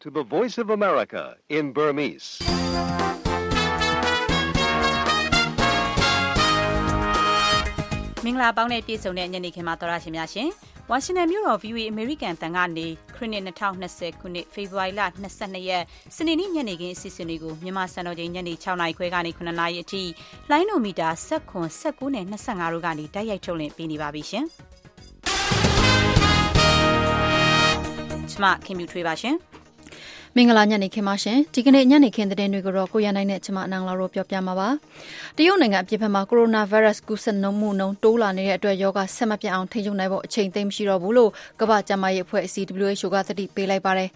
to the Voice of America in Burmese. ။မင်္ဂလာပေါင်းနဲ့ပြည့်စုံတဲ့ညနေခင်းမှာတော်ရရှိများရှင်။ဝါရှင်တန်မြို့တော် VOA American တန်ကနေခရစ်နှစ်2020ခုနှစ်ဖေဖော်ဝါရီလ22ရက်စနေနေ့ညနေခင်းအစီအစဉ်လေးကိုမြန်မာစံတော်ချိန်ညနေ6နာရီခွဲကနေ9နာရီအထိလိုင်းနိုမီတာ16 19နဲ့25တို့ကနေတိုက်ရိုက်ထုတ်လွှင့်ပေးနေပါပြီရှင်။ကျွန်မခင်မြူထွေးပါရှင်။ မင်္ဂလာညနေခင်းပါရှင်ဒီကနေ့ညနေခင်းသတင်းတွေကိုတော့ကိုရနိုင်နဲ့ကျမအနန်လာတို့ပြောပြမှာပါတရုတ်နိုင်ငံအပြစ်ဖက်မှာကိုရိုနာဗိုင်းရပ်စ်ကူးစက်နှုန်းမှုနှုန်းတိုးလာနေတဲ့အတွက်ယောဂဆက်မပြတ်အောင်ထိန်းချုပ်နိုင်ဖို့အချိန်သိမ်းမရှိတော့ဘူးလို့ကမ္ဘာ့ကျန်းမာရေးအဖွဲ့အစည်း WHO ကသတိပေးလိုက်ပါတယ်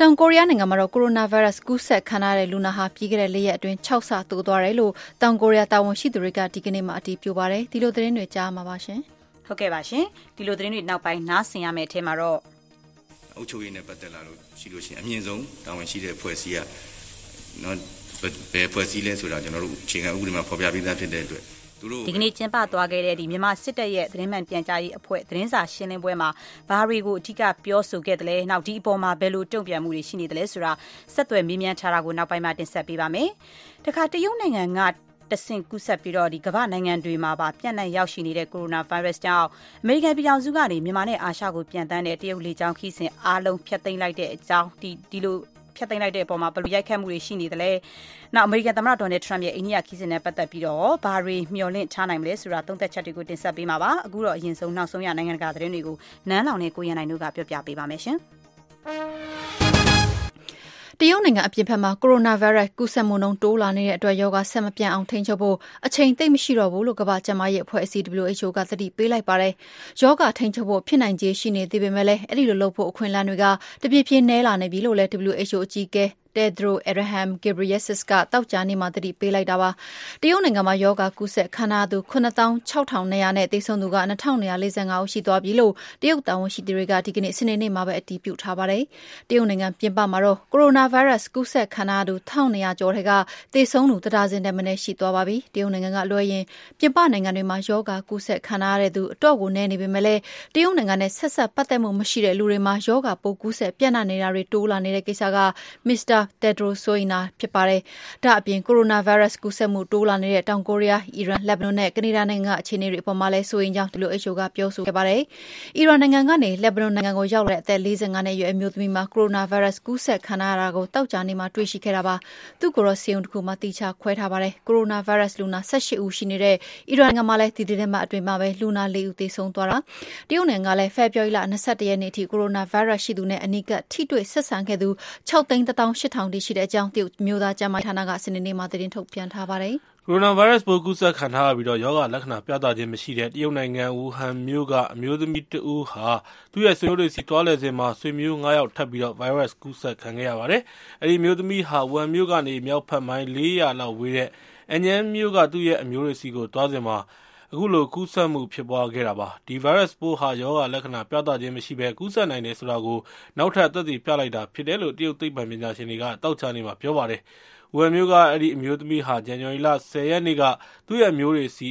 တောင်ကိုရီးယားနိုင်ငံမှာတော့ကိုရိုနာဗိုင်းရပ်စ်ကူးစက်ခံရတဲ့လူနာဟာပြီးခဲ့တဲ့၄ရက်အတွင်း6ဆတိုးသွားတယ်လို့တောင်ကိုရီးယားတာဝန်ရှိသူတွေကဒီကနေ့မှအတည်ပြုပါတယ်ဒီလိုသတင်းတွေကြားမှာပါရှင်ဟုတ်ကဲ့ပါရှင်ဒီလိုသတင်းတွေနောက်ပိုင်းနားဆင်ရမယ့်အထက်မှာတော့ အုပ်ချုပ်ရေးနဲ့ပတ်သက်လာလို့ရှိလို့ရှိရင်အမြင့်ဆုံးတာဝန်ရှိတဲ့ဖွဲ့စည်းကနော်ဘယ်ဖွဲ့စည်းလဲဆိုတာကျွန်တော်တို့ချိန်ကဥပဒေမှာဖော်ပြပေးသားဖြစ်တဲ့အတွက်သူတို့ဒီကနေ့ကျင်းပသွားခဲ့တဲ့ဒီမြန်မာစစ်တပ်ရဲ့သတင်းမှန်ပြန်ကြားရေးအဖွဲ့သတင်းစာရှင်းလင်းပွဲမှာဘာတွေကိုအထူးပြောဆိုခဲ့တယ်လဲနောက်ဒီအပေါ်မှာဘယ်လိုတုံ့ပြန်မှုတွေရှိနေတယ်လဲဆိုတာဆက်သွယ်မေးမြန်းထားတာကိုနောက်ပိုင်းမှာတင်ဆက်ပေးပါမယ်။တခါတရုတ်နိုင်ငံက တဆင့်ကူးစက်ပြီးတော့ဒီကမ္ဘာနိုင်ငံတွေမှာပါပြန့်နှံ့ရောက်ရှိနေတဲ့ကိုရိုနာဗိုင်းရပ်စ်ကြောင့်အမေရိကန်ပြည်ထောင်စုကနေမြန်မာနဲ့အာရှကိုပြန်တန်းတဲ့တရုတ်လေကြောင်းခီးစဉ်အားလုံးဖျက်သိမ်းလိုက်တဲ့အကြောင်းဒီဒီလိုဖျက်သိမ်းလိုက်တဲ့အပေါ်မှာဘယ်လိုရိုက်ခတ်မှုတွေရှိနေသလဲ။နောက်အမေရိကန်သမ္မတဒေါ်နယ်ထရမ့်ရဲ့အိန္ဒိယခီးစဉ်နဲ့ပတ်သက်ပြီးတော့ဘာတွေမျှော်လင့်ထားနိုင်မလဲဆိုတာသုံးသပ်ချက်တွေကိုတင်ဆက်ပေးမှာပါ။အခုတော့အရင်ဆုံးနောက်ဆုံးရနိုင်ငံတကာသတင်းတွေကိုနန်းလောင်နဲ့ကိုရန်နိုင်တို့ကပြောပြပေးပါမယ်ရှင်။ တရုတ်နိုင်ငံအပြင်ဘက်မှာကိုရိုနာဗိုင်းရပ်စ်ကူးစက်မှုနှုန်းတိုးလာနေတဲ့အတွက်ရောဂါဆက်မပြတ်အောင်ထိန်းချုပ်ဖို့အချိန်သိပ်မရှိတော့ဘူးလို့ကမ္ဘာ့ကျန်းမာရေးအဖွဲ့အစည်း WHO ကသတိပေးလိုက်ပါတယ်။ရောဂါထိန်းချုပ်ဖို့ဖြစ်နိုင်ခြေရှိနေသေးပေမဲ့လည်းအဲ့ဒီလိုလုပ်ဖို့အခွင့်အလမ်းတွေကတပြည့်ပြည့်နည်းလာနေပြီလို့လည်း WHO အကြီးအကဲ Tedros Adhanom Ghebreyesus ကသောကြာနေ့မှာသတိပေးလိုက်တာပါ။တရုတ်နိုင်ငံမှာရောဂါကူးစက်ခံရသူ96,200နဲ့သေဆုံးသူက2,245ဦးရှိသွားပြီလို့တရုတ်တာဝန်ရှိသူတွေကဒီကနေ့စနေနေ့မှာပဲအတည်ပြုထားပါတယ်။တရုတ်နိုင်ငံပြင်ပမှာတော့ကိုရိုနာဗိုင်းရပ်စ်ကူးစက်ခံရသူ1,200ကျော်ထဲကသေဆုံးသူတဒါဇင်တမနဲ့ရှိသွားပါပြီ။တရုတ်နိုင်ငံကလွှဲရင်ပြင်ပနိုင်ငံတွေမှာယောဂါကူးစက်ခံရတဲ့သူအတော့ကိုနည်းနေပေမဲ့လည်းတရုတ်နိုင်ငံနဲ့ဆက်ဆက်ပတ်သက်မှုမရှိတဲ့လူတွေမှာယောဂါပိုးကူးစက်ပြန့်နှံ့နေတာတွေတိုးလာနေတဲ့ကိစ္စကမစ္စတာတက်ဒရိုဆိုရင်နာဖြစ်ပါတယ်။ဒါအပြင်ကိုရိုနာဗိုင်းရပ်စ်ကူးစက်မှုတိုးလာနေတဲ့တောင်ကိုရီးယား၊အီရန်၊လက်ဘနွန်နဲ့ကနေဒါနိုင်ငံအခြေအနေတွေအပေါ်မှာလည်းစိုးရိမ်ကြောင်း WHO ကပြောဆိုခဲ့ပါတယ်။အီရန်နိုင်ငံကနေလက်ဘနွန်နိုင်ငံကိုရောက်လာတဲ့အသက်45နှစ်အရွယ်အမျိုးသမီးမှာကိုရိုနာဗိုင်းရပ်စ်ကူးစက်ခံရတာကိုတောက်ကြနေမှာတွေ့ရှိခဲ့တာပါ။သူ့ကိုတော့ဆေးရုံတစ်ခုမှာတိကျခွဲထားပါတယ်။ကိုရိုနာဗိုင်းရပ်စ်လူနာ18ဦးရှိနေတဲ့အီရန်နိုင်ငံမှာလည်းဒီသတင်းမှအတွင်မှာပဲလူနာ4ဦးသေဆုံးသွားတာ။တရုတ်နိုင်ငံကလည်းဖေဖော်ဝါရီလ22ရက်နေ့အထိကိုရိုနာဗိုင်းရပ်စ်ရှိသူနဲ့အနီးကပ်ထိတွေ့ဆက်ဆံခဲ့သူ6သိန်း1800တိရှိတဲ့အကြောင်းတရုတ်မျိုးသားကျန်းမာရေးဌာနကစနေနေ့မှာသတင်းထုတ်ပြန်ထားပါတယ်။ကိုရိုနာဗိုင်းရပ်စ်ပိုးကူးစက်ခံထားရပြီးတော့ရောဂါလက္ခဏာပြသခြင်းမရှိတဲ့တရုတ်နိုင်ငံဝူဟန်မြို့ကအမျိုးသမီးတဦးဟာသူ့ရဲ့ဆွေမျိုးတွေဆီသွားလည်စဉ်မှာဆွေမျိုး9ယောက်ထပ်ပြီးတော့ဗိုင်းရပ်စ်ကူးစက်ခံခဲ့ရပါတယ်။အဲဒီမျိုးသမီးဟာဝူဟန်မြို့ကနေမြောက်ဖက်မိုင်400လောက်ဝေးတဲ့အញ្ញမ်းမြို့ကသူ့ရဲ့အမျိုးတွေဆီကိုသွားစဉ်မှာ အခုလိုကူးစက်မှုဖြစ်ပွားခဲ့တာပါဒီဗိုင်းရပ်စ်ပိုးဟာရောဂါလက္ခဏာပြသခြင်းမရှိဘဲကူးစက်နိုင်တယ်ဆိုတာကိုနောက်ထပ်သက်သေပြလိုက်တာဖြစ်တယ်လို့တရုတ်သိပ္ပံပညာရှင်တွေကတောက်ချနေမှာပြောပါတယ်ဝယ်မျိုးကအဲ့ဒီအမျိုးသမီးဟာဇန်နဝါရီလ10ရက်နေ့ကသူ့ရဲ့မျိုးတွေစီ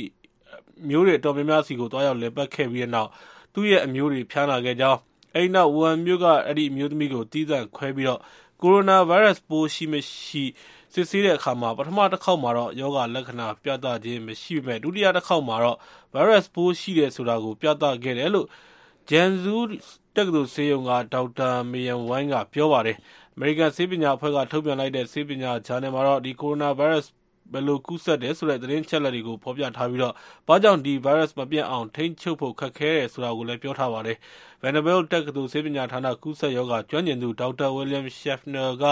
မျိုးတွေတော်များများစီကိုတွားရောက်လဲပတ်ခဲ့ပြီးတဲ့နောက်သူ့ရဲ့အမျိုးတွေဖျားနာခဲ့ကြောင်းအဲ့ဒီနောက်ဝမ်မျိုးကအဲ့ဒီအမျိုးသမီးကိုတီးသန့်ခွဲပြီးတော့ ကိုရိုနာဗိုင်းရပ်စ်ပိုးရှိမရှိစစ်ဆေးတဲ့အခါမှာပထမတစ်ခေါက်မှာတော့ယောဂလက္ခဏာပြသခြင်းမရှိပေမဲ့ဒုတိယတစ်ခေါက်မှာတော့ virus ပိုးရှိတယ်ဆိုတာကို ပြသခဲ့တယ်လို့ဂျန်ဇူးတက္ကသိုလ်ဆေးရုံကဒေါက်တာမေယန်ဝိုင်းကပြောပါတယ်။ American ဆေးပညာအဖွဲ့ကထုတ်ပြန်လိုက်တဲ့ဆေးပညာဂျာနယ်မှာတော့ဒီ coronavirus ဘယ်လိုကူးစက်တယ်ဆိုတဲ့သတင်းချက်လက်တွေကိုဖော်ပြထားပြီးတော့ဘာကြောင့်ဒီ virus မပြတ်အောင်ထိန်းချုပ်ဖို့ခက်ခဲတယ်ဆိုတာကိုလည်းပြောထားပါတယ်။ Vanderbilt တက္ကသိုလ်ဆေးပညာဌာနကူးစက်ရောဂါကျွမ်းကျင်သူဒေါက်တာ William Schaffner က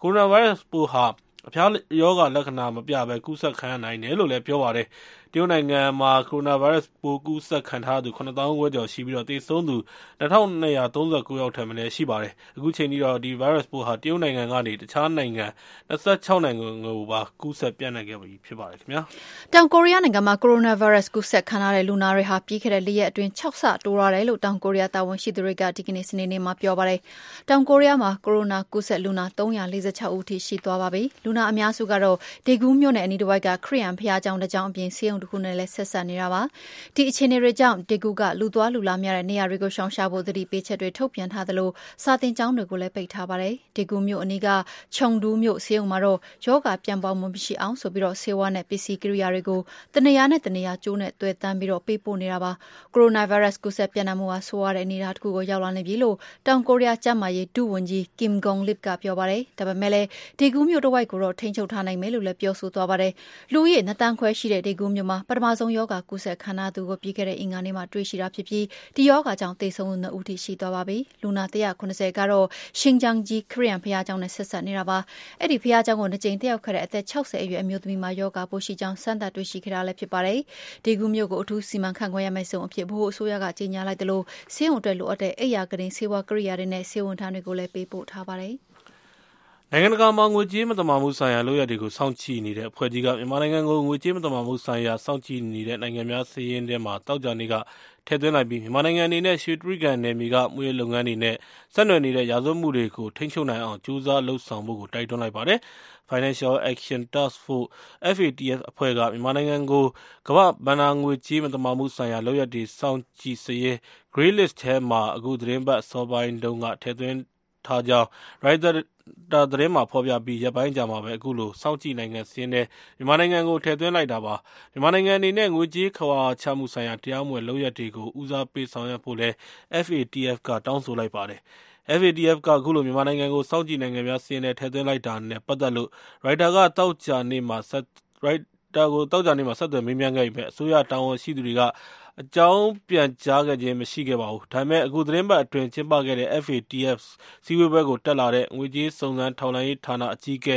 coronavirus ပိုးဟာအဖျားရောဂါလက္ခဏာမပြဘဲကူးစက်ခံရနိုင်တယ်လို့လည်းပြောပါတယ် တရုတ်နိုင်ငံမှာကိုရိုနာဗိုင်းရပ်စ်ပိုးကူးစက်ခံထားသူ9000ခွဲကျော်ရှိပြီးတော့သေဆုံးသူ2239ယောက်ထက်မနည်းရှိပါတယ်။အခုချိန်ထိတော့ဒီဗိုင်းရပ်စ်ပိုးဟာတရုတ်နိုင်ငံကနေတခြားနိုင်ငံ26နိုင်ငံကိုပါကူးစက်ပြန့်နှံ့ခဲ့ပြီဖြစ်ပါတယ်ခင်ဗျာ။တောင်ကိုရီးယားနိုင်ငံမှာကိုရိုနာဗိုင်းရပ်စ်ကူးစက်ခံရတဲ့လူနာတွေဟာပြီးခဲ့တဲ့၄ရက်အတွင်း6ဆတိုးလာတယ်လို့တောင်ကိုရီးယားတာဝန်ရှိသူတွေကဒီကနေ့စနေနေ့မှာပြောပါတယ်။တောင်ကိုရီးယားမှာကိုရိုနာကူးစက်လူနာ346ဦးထိရှိသွားပါပြီ။လူနာအများစုကတော့ဒေဂူးမြို့နယ်အနီးတစ်ဝိုက်ကခရီးယန်ဖျားကျောင်းတစ်ကျောင်းအပြင်ဆေးရုံတစ်ခုနဲ့လည်းဆက်ဆက်နေတာပါဒီအခြေအနေတွေကြောင့်ဒေကူကလူသွားလူလာများတဲ့နေရာတွေကိုရှောင်ရှားဖို့သတိပေးချက်တွေထုတ်ပြန်ထားသလိုစာတင်ကျောင်းတွေကိုလည်းပိတ်ထားပါတယ်ဒေကူမြို့အနီးကခြုံဒူးမြို့ဆေးရုံမှာတော့ယောဂပြန်ပေါင်းမှုမရှိအောင်ဆိုပြီးတော့ဆေးဝါးနဲ့ပစ္စည်းကိရိယာတွေကိုတနေရာနဲ့တနေရာကျိုးနဲ့တွေ့တန်းပြီးတော့ပေးပို့နေတာပါကိုရိုနာဗိုင်းရပ်စ်ကူးစက်ပြန့်နှံ့မှုဟာဆိုးရတဲ့အနေအထားတစ်ခုကိုရောက်လာနေပြီလို့တောင်ကိုရီးယားကျန်းမာရေးဒုဝန်ကြီးကင်ဂုံလစ်ကပြောပါတယ်ဒါပေမဲ့လည်းဒေကူမြို့တစ်ဝိုက်ကိုတော့ထိန်းချုပ်ထားနိုင်မယ်လို့လည်းပြောဆိုသွားပါတယ်လူဦးရေနှစ်တန်းခွဲရှိတဲ့ဒေကူမြို့မှာ ပထမဆုံးယောဂကူးစက်ခံရသူကို ပြီးခဲ့တဲ့ အင်္ဂါနေ့မှာ တွေ့ရှိတာဖြစ်ပြီး ဒီယောဂကြောင့် သေဆုံးသူနှစ်ဦးထိ ရှိသွားပါပြီ လူနာ190ကတော့ရှင်ဂျန်ဂျီခရီးယန်ဖရားကျောင်းနဲ့ ဆက်ဆက်နေတာပါ အဲ့ဒီဖရားကျောင်းကိုနှစ်ကြိမ်တက်ရောက်ခဲ့တဲ့ အသက်60အရွယ်အမျိုးသမီးမှာယောဂပိုးရှိကြောင်း စမ်းသပ်တွေ့ရှိခဲ့တာလည်း ဖြစ်ပါတယ် ဒေကူမြို့ကို အထူးစီမံခန့်ခွဲရမယ့်ဆုံးအဖြစ်ဘို့အစိုးရက ကြေညာလိုက်တယ်လို့ဆေးရုံအတွက်လိုအပ်တဲ့ အိယာကရင် ဆေးဝါးကိရိယာတွေနဲ့ ဆေးဝန်ထမ်းတွေကိုလည်း ပေးပို့ထားပါတယ် နိုင်ငံတကာမှာငွေကြေးမတမာမှုဆိုင်ရာလုပ်ရတွေကိုစောင့်ကြည့်နေတဲ့အဖွဲ့ကြီးကမြန်မာနိုင်ငံကိုငွေကြေးမတမာမှုဆိုင်ရာစောင့်ကြည့်နေတဲ့နိုင်ငံများစည်းရင်းထဲမှာတောက်ကြနေကထည့်သွင်းလိုက်ပြီးမြန်မာနိုင်ငံအနေနဲ့ရွှေတြိဂံနယ်မြေကမွေးလုပ်ငန်းတွေနဲ့ဆက်နွယ်နေတဲ့ရာဇဝတ်မှုတွေကိုထိန်းချုပ်နိုင်အောင်ကြိုးစားလှုပ်ဆောင်ဖို့ကိုတိုက်တွန်းလိုက်ပါတယ်။ Financial Action Task Force FATF အဖွဲ့ကမြန်မာနိုင်ငံကိုကမ္ဘာ့ဘဏ္ဍာငွေကြေးမတမာမှုဆိုင်ရာလုပ်ရပ်တွေစောင့်ကြည့်စာရင်း Grey List ထဲမှာအခုသတင်းပတ်အစောပိုင်းတုန်းကထည့်သွင်း ထားကြောင်း Reuters သတင်းမှာဖော်ပြပြီး ရက်ပိုင်းအကြာမှာပဲ အခုလို စောင့်ကြည့်နိုင်ငံစာရင်းထဲ မြန်မာနိုင်ငံကို ထည့်သွင်းလိုက်တာပါ။မြန်မာနိုင်ငံအနေနဲ့ ငွေကြေးခဝါချမှုဆိုင်ရာ တရားမဝင်လုပ်ရပ်တွေကို ဦးစားပေးဆောင်ရွက်ဖို့လည်း FATF က တောင်းဆိုလိုက်ပါတယ်။ FATF က အခုလို မြန်မာနိုင်ငံကို စောင့်ကြည့်နိုင်ငံများစာရင်းထဲ ထည့်သွင်းလိုက်တာနဲ့ ပတ်သက်လို့ Reuters ကသောကြာနေ့မှာ ဆက်သွယ်မေးမြန်းခဲ့ပေမယ့် အစိုးရတာဝန်ရှိသူတွေက အကြောင်းပြန်ကြားခဲ့ခြင်းမရှိခဲ့ပါဘူး။ဒါပေမယ့်အခုသီတင်းပတ်အတွင်းကျင်းပခဲ့တဲ့ FATF စည်းဝေးပွဲကိုတက်လာတဲ့ငွေကြေးစုံစမ်းထောက်လှမ်းရေးဌာနအကြီးအကဲ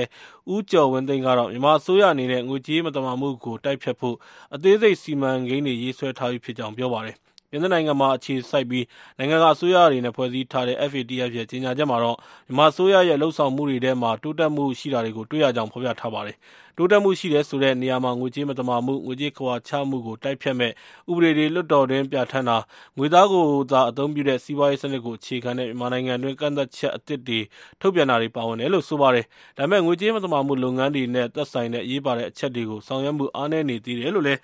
ဦးကျော်ဝင်းသိန်းကတော့မြန်မာအစိုးရအနေနဲ့ငွေကြေးမသမာမှုကိုတိုက်ဖျက်ဖို့အသေးစိတ်စီမံကိန်းတွေရေးဆွဲထားပြီးဖြစ်ကြောင်းပြောပါတယ်။ ပြင်သစ်နိုင်ငံမှာအခြေစိုက်ပြီးနိုင်ငံတကာအစိုးရတွေနဲ့ဖွဲ့စည်းထားတဲ့ FATF ရဲ့ကြေညာချက်မှာတော့မြန်မာအစိုးရရဲ့လုပ်ဆောင်မှုတွေထဲမှာတိုးတက်မှုရှိတာတွေကိုတွေ့ရကြောင်းဖော်ပြထားပါတယ်။တိုးတက်မှုရှိတယ်ဆိုတဲ့နေရာမှာငွေကြေးမသမာမှု၊ငွေကြေးခဝါချမှုကိုတိုက်ဖျက်မယ့်ဥပဒေတွေလွှတ်တော်တွင်းပြဌာန်းတာ၊ငွေသားကိုသာအသုံးပြုတဲ့စီးပွားရေးစနစ်ကိုအခြေခံတဲ့မြန်မာနိုင်ငံတွင်းကန့်သတ်ချက်အသစ်တွေထုတ်ပြန်တာတွေပါဝင်တယ်လို့ဆိုပါတယ်။ဒါပေမယ့်ငွေကြေးမသမာမှုလုပ်ငန်းတွေနဲ့သက်ဆိုင်တဲ့အရေးပါတဲ့အချက်တွေကိုဆောင်ရွက်မှုအားနည်းနေသေးတယ်လို့လည်း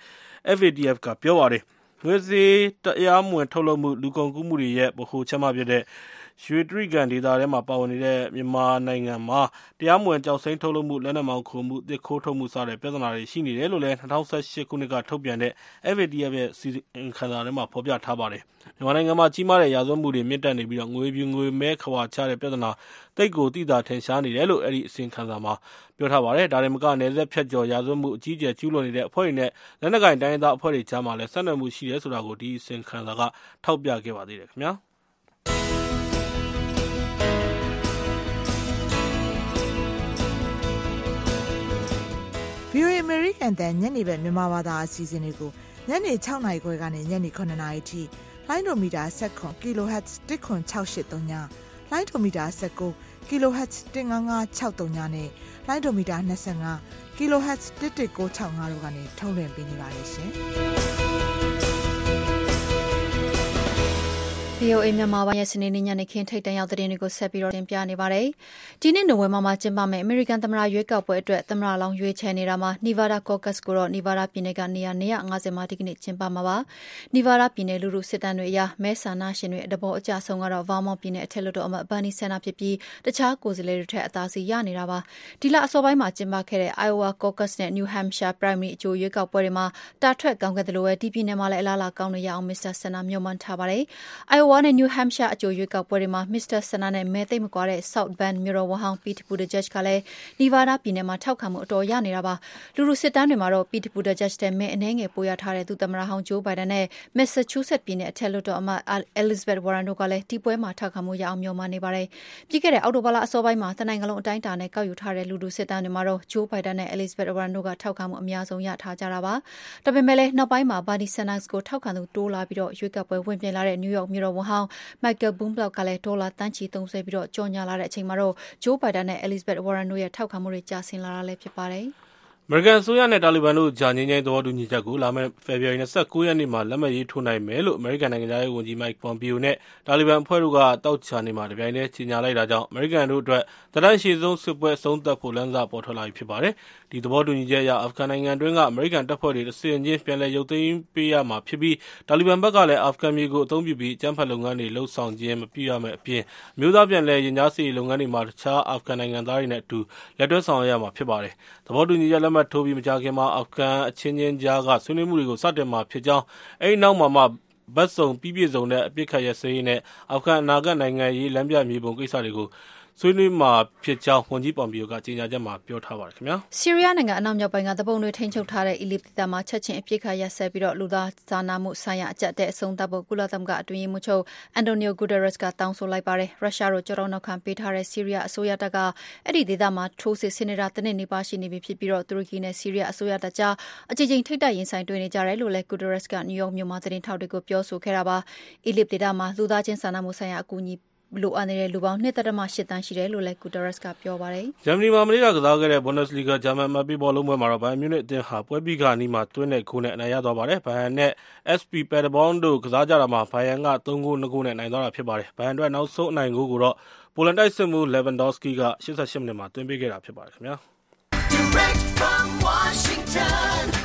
FATF ကပြောပါတယ်။ ငွေဈေးတရားမဝင်ထုတ်လုပ်မှု၊လူကုန်ကူးမှုတွေရဲ့ဗဟိုချက်မဖြစ်တဲ့ ရွှေတြိဂံဒေသထဲမှာပါဝင်နေတဲ့ မြန်မာနိုင်ငံမှာ တရားမဝင် ကျောက်စိမ်းထုတ်လုပ်မှု၊လက်နက်မှောင်ခိုမှု၊သစ်ခိုးထုတ်မှု စတဲ့ ပြဿနာတွေ ရှိနေတယ်လို့လည်း ၂၀၁၈ ခုနှစ်က ထုတ်ပြန်တဲ့ FATF ရဲ့ အစီရင်ခံစာထဲမှာ ဖော်ပြထားပါတယ်။မြန်မာနိုင်ငံမှာ ကြီးမားတဲ့ ရာဇဝတ်မှုတွေ မြင့်တက်နေပြီး ငွေဖြူငွေမည်းခဝါချတဲ့ ပြဿနာ သိပ်ကို သိသာထင်ရှားနေတယ်လို့ အဲဒီ အစီရင်ခံစာမှာ ပြောထားပါတယ်။ဒါတင်မက နယ်စပ်ဖြတ်ကျော် ရာဇဝတ်မှု အကြီးအကျယ် ကျူးလွန်နေတဲ့ အဖွဲ့တွေနဲ့ လက်နက်ကိုင် တိုင်းရင်းသားအဖွဲ့တွေကြားမှာလည်း ဆက်နွယ်မှုရှိတယ်ဆိုတာကို ဒီအစီရင်ခံစာက ထောက်ပြခဲ့ပါသေးတယ်ခင်ဗျာ။ VOA American တန်ညနေပဲမြန်မာဘာသာအစီအစဉ်တွေကိုညနေ6နာရီခွဲကနေညနေ9နာရီထိလိုင်းဒိုမီတာ7 kHz 10683ညလိုင်းဒိုမီတာ19 kHz 15563နဲ့လိုင်းဒိုမီတာ25 kHz 11965တို့ကနေထုတ်လွှင့်ပေးနေပါတယ်ရှင်။ VOA မြန်မာပိုင်းရဲ့စနေနေ့ညနေခင်းထိတ်တန့်ရောက်သတင်းတွေကိုဆက်ပြီးတော့တင်ပြနေပါတယ်။ဒီနေ့နိုဝင်ဘာမှာကျင်းပမယ့် American သမ္မတရွေးကောက်ပွဲအတွက်သမ္မတလောင်းရွေးချယ်နေတာမှာ Nevada Caucus ကိုတော့ Nevada ပြည်နယ်ကနေရာ250မှာဒီကနေ့ကျင်းပမှာပါ။ Nevada ပြည်နယ်လူထုစစ်တမ်းတွေအရမဲဆန္ဒရှင်တွေတဘောအကြဆုံးကတော့ Vermont ပြည်နယ်အထက်လွှတ်တော်အမတ် Bernie Sanders ဖြစ်ပြီးတခြားကိုယ်စားလှယ်တွေထက်အသာစီရနေတာပါ။ဒီလအစောပိုင်းမှာကျင်းပခဲ့တဲ့ Iowa Caucus နဲ့ New Hampshire primary အကြိုရွေးကောက်ပွဲတွေမှာတာထွက်ကောင်းခဲ့သလိုဒီပြည်နယ်မှာလည်းအလားအလာကောင်းနေရအောင် Mr. Sanders မျှော်မှန်းထားပါတယ်။ Iowa နဲ့ New Hampshire အကြိုရွေးကောက်ပွဲတွေမှာ Mr. Sanders နဲ့ မဲသိပ်မကွာတဲ့ South Bend မြို့တော်ဝန်ဟောင်း Pete Buttigieg ကလည်း Nevada ပြည်နယ်မှာ ထောက်ခံမှုအတော်ရနေတာပါ။လူထုစစ်တမ်းတွေမှာတော့ Pete Buttigieg ထက် မဲအနည်းငယ်ပိုရထားတဲ့ ဒုသမ္မတဟောင်း Joe Biden နဲ့ Massachusetts ပြည်နယ် အထက်လွှတ်တော်အမတ် Elizabeth Warren တို့ကလည်း ဒီပွဲမှာ ထောက်ခံမှုရအောင် မျှော်မှန်းနေပါတယ်။ပြီးခဲ့တဲ့ အောက်တိုဘာလ အစောပိုင်းမှာ တနိုင်ငံလုံးအတိုင်းအတာနဲ့ ကောက်ယူထားတဲ့ လူထုစစ်တမ်းတွေမှာတော့ Joe Biden နဲ့ Elizabeth Warren တို့က ထောက်ခံမှုအများဆုံးရထားကြတာပါ။ဒါပေမယ့်လည်း နောက်ပိုင်းမှာ Bernie Sanders ကို ထောက်ခံသူတိုးလာပြီး ရွေးကောက်ပွဲဝင်ပြိုင်လာတဲ့ New York မြို့တော်ဝန်ဟောင်း Michael Bloomberg ကလည်းဒေါ်လာသန်းချီသုံးစွဲပြီးကြော်ငြာလာတဲ့အချိန်မှာတော့ Joe Biden နဲ့ Elizabeth Warren တို့ရဲ့ထောက်ခံမှုတွေကျဆင်းလာတာလည်းဖြစ်ပါတယ်။မေရိကန်အစိုးရနဲ့တာလီဘန်တို့ကြားငြိမ်းချမ်းရေးသဘောတူညီချက်ကိုလာမယ့်ဖေဖော်ဝါရီ၂၉ရက်နေ့မှာလက်မှတ်ရေးထိုးနိုင်မယ်လို့အမေရိကန်နိုင်ငံခြားရေးဝန်ကြီး Mike Pompeo နဲ့တာလီဘန်အဖွဲ့တို့ကသောကြာနေ့မှာတပြိုင်တည်းကြေညာလိုက်တာကြောင့်အမေရိကန်တို့အတွက်သက်တမ်းအရှည်ဆုံးစစ်ပွဲအဆုံးသတ်ဖို့လမ်းစပေါ်ထွက်လာပြီဖြစ်ပါတယ်။ ဒီသဘောတူညီချက်အရအာဖဂန်နိုင်ငံတွင်းကအမေရိကန်တပ်ဖွဲ့တွေတဆင့်ချင်းပြန်လည်ရုပ်သိမ်းပေးရမှာဖြစ်ပြီးတာလီဘန်ဘက်ကလည်းအာဖဂန်မြေကိုအသုံးပြုပြီးအကြမ်းဖက်လုပ်ငန်းတွေလုပ်ဆောင်ခြင်းမပြုရမယ့်အပြင်အမျိုးသားပြန်လည်ရင်ကြားစေ့ရေးလုပ်ငန်းတွေမှာတခြားအာဖဂန်နိုင်ငံသားတွေနဲ့အတူလက်တွဲဆောင်ရွက်ရမှာဖြစ်ပါတယ်။သဘောတူညီချက်လက်မှတ်ထိုးပြီးမကြာခင်မှာအာဖဂန်အချင်းချင်းကြားကဆွေးနွေးမှုတွေကိုစတင်မှာဖြစ်ကြောင်းအဲဒီနောက်မှာမှဘက်စုံပြီးပြည့်စုံတဲ့အပြစ်ခတ်ရစရေးနဲ့အာဖဂန်အနာဂတ်နိုင်ငံရေးလမ်းပြမြေပုံကိစ္စတွေကို ဆွေးနွေးမှာဖြစ်ကြောင်းဝန်ကြီးပွန်ပီယိုကကြေညာချက်မှာပြောထားပါတယ်ခင်ဗျာ။ဆီးရီးယားနိုင်ငံအနောက်မြောက်ပိုင်းကတပုံတွေထိန်းချုပ်ထားတဲ့အီလစ်ဒေသမှာချက်ချင်းအပြစ်ခတ်ရစဲပြီးတော့လူသားစာနာမှုဆိုင်ရာအကြက်တဲ့အဆုံးသတ်ဖို့ကုလသမဂ္ဂအတွင်းရေးမှူးချုပ်အန်တိုနီယိုဂူဒရက်စ်ကတောင်းဆိုလိုက်ပါတယ်။ရုရှားတို့ကြောတော့နောက်ခံပေးထားတဲ့ဆီးရီးယားအစိုးရတပ်ကအဲ့ဒီဒေသမှာထိုးစစ်ဆင်နေတာတနစ်နေပါရှိနေပြီဖြစ်ပြီးတော့တူရကီနဲ့ဆီးရီးယားအစိုးရတပ်ကြားအကြိမ်ကြိမ်ထိပ်တိုက်ရင်ဆိုင်တွေ့နေကြတယ်လို့လည်းဂူဒရက်စ်ကနယူးယောက်မြို့မှာသတင်းထောက်တွေကိုပြောဆိုခဲ့တာပါ။အီလစ်ဒေသမှာလူသားချင်းစာနာမှုဆိုင်ရာအကူအညီ လိုအပ်နေတဲ့လူပေါင်း2.8တန်းရှိတယ်လို့လည်း Guterres ကပြောပါတယ်။ဂျာမနီမှာ မနေ့ကကစားခဲ့တဲ့ Bundesliga ဂျာမန်အမှတ်ပေးဘောလုံးပွဲမှာတော့ ဘိုင်မြူနစ်အသင်းဟာ ပွဲပြီးခါနီးမှာ သွင်းတဲ့ဂိုးနဲ့ အနိုင်ရသွားပါတယ်။ဘိုင်ယန်နဲ့ SP Paderborn တို့ ကစားကြတာမှာ ဘိုင်ယန်က3ဂိုး2ဂိုး နဲ့ နိုင်သွားတာဖြစ်ပါတယ်။ဘိုင်ယန်အတွက် နောက်ဆုံးအနိုင်ဂိုးကိုတော့ ပိုလန်တိုက်စစ်မှူး Lewandowski က 88 မိနစ်မှာ သွင်းပေးခဲ့တာဖြစ်ပါတယ်ခင်ဗျာ။